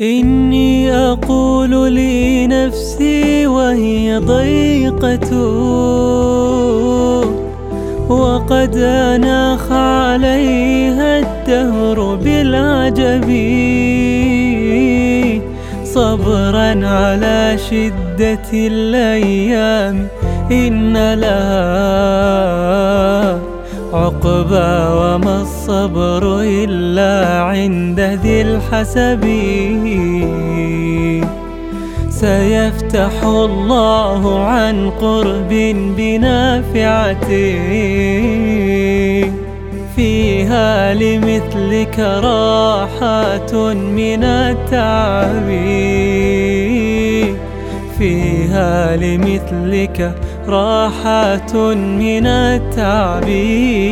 إني أقول لنفسي وهي ضيقة. وقد أناخ عليها الدهر بالعجب. صبرا على شدة الأيام إن لها عقبى وما الصبر إلا عند ذي الحسب. سيفتح الله عن قرب بنافعة. فيها لمثلك راحات من التعب. فيها لمثلك راحات من التعب إني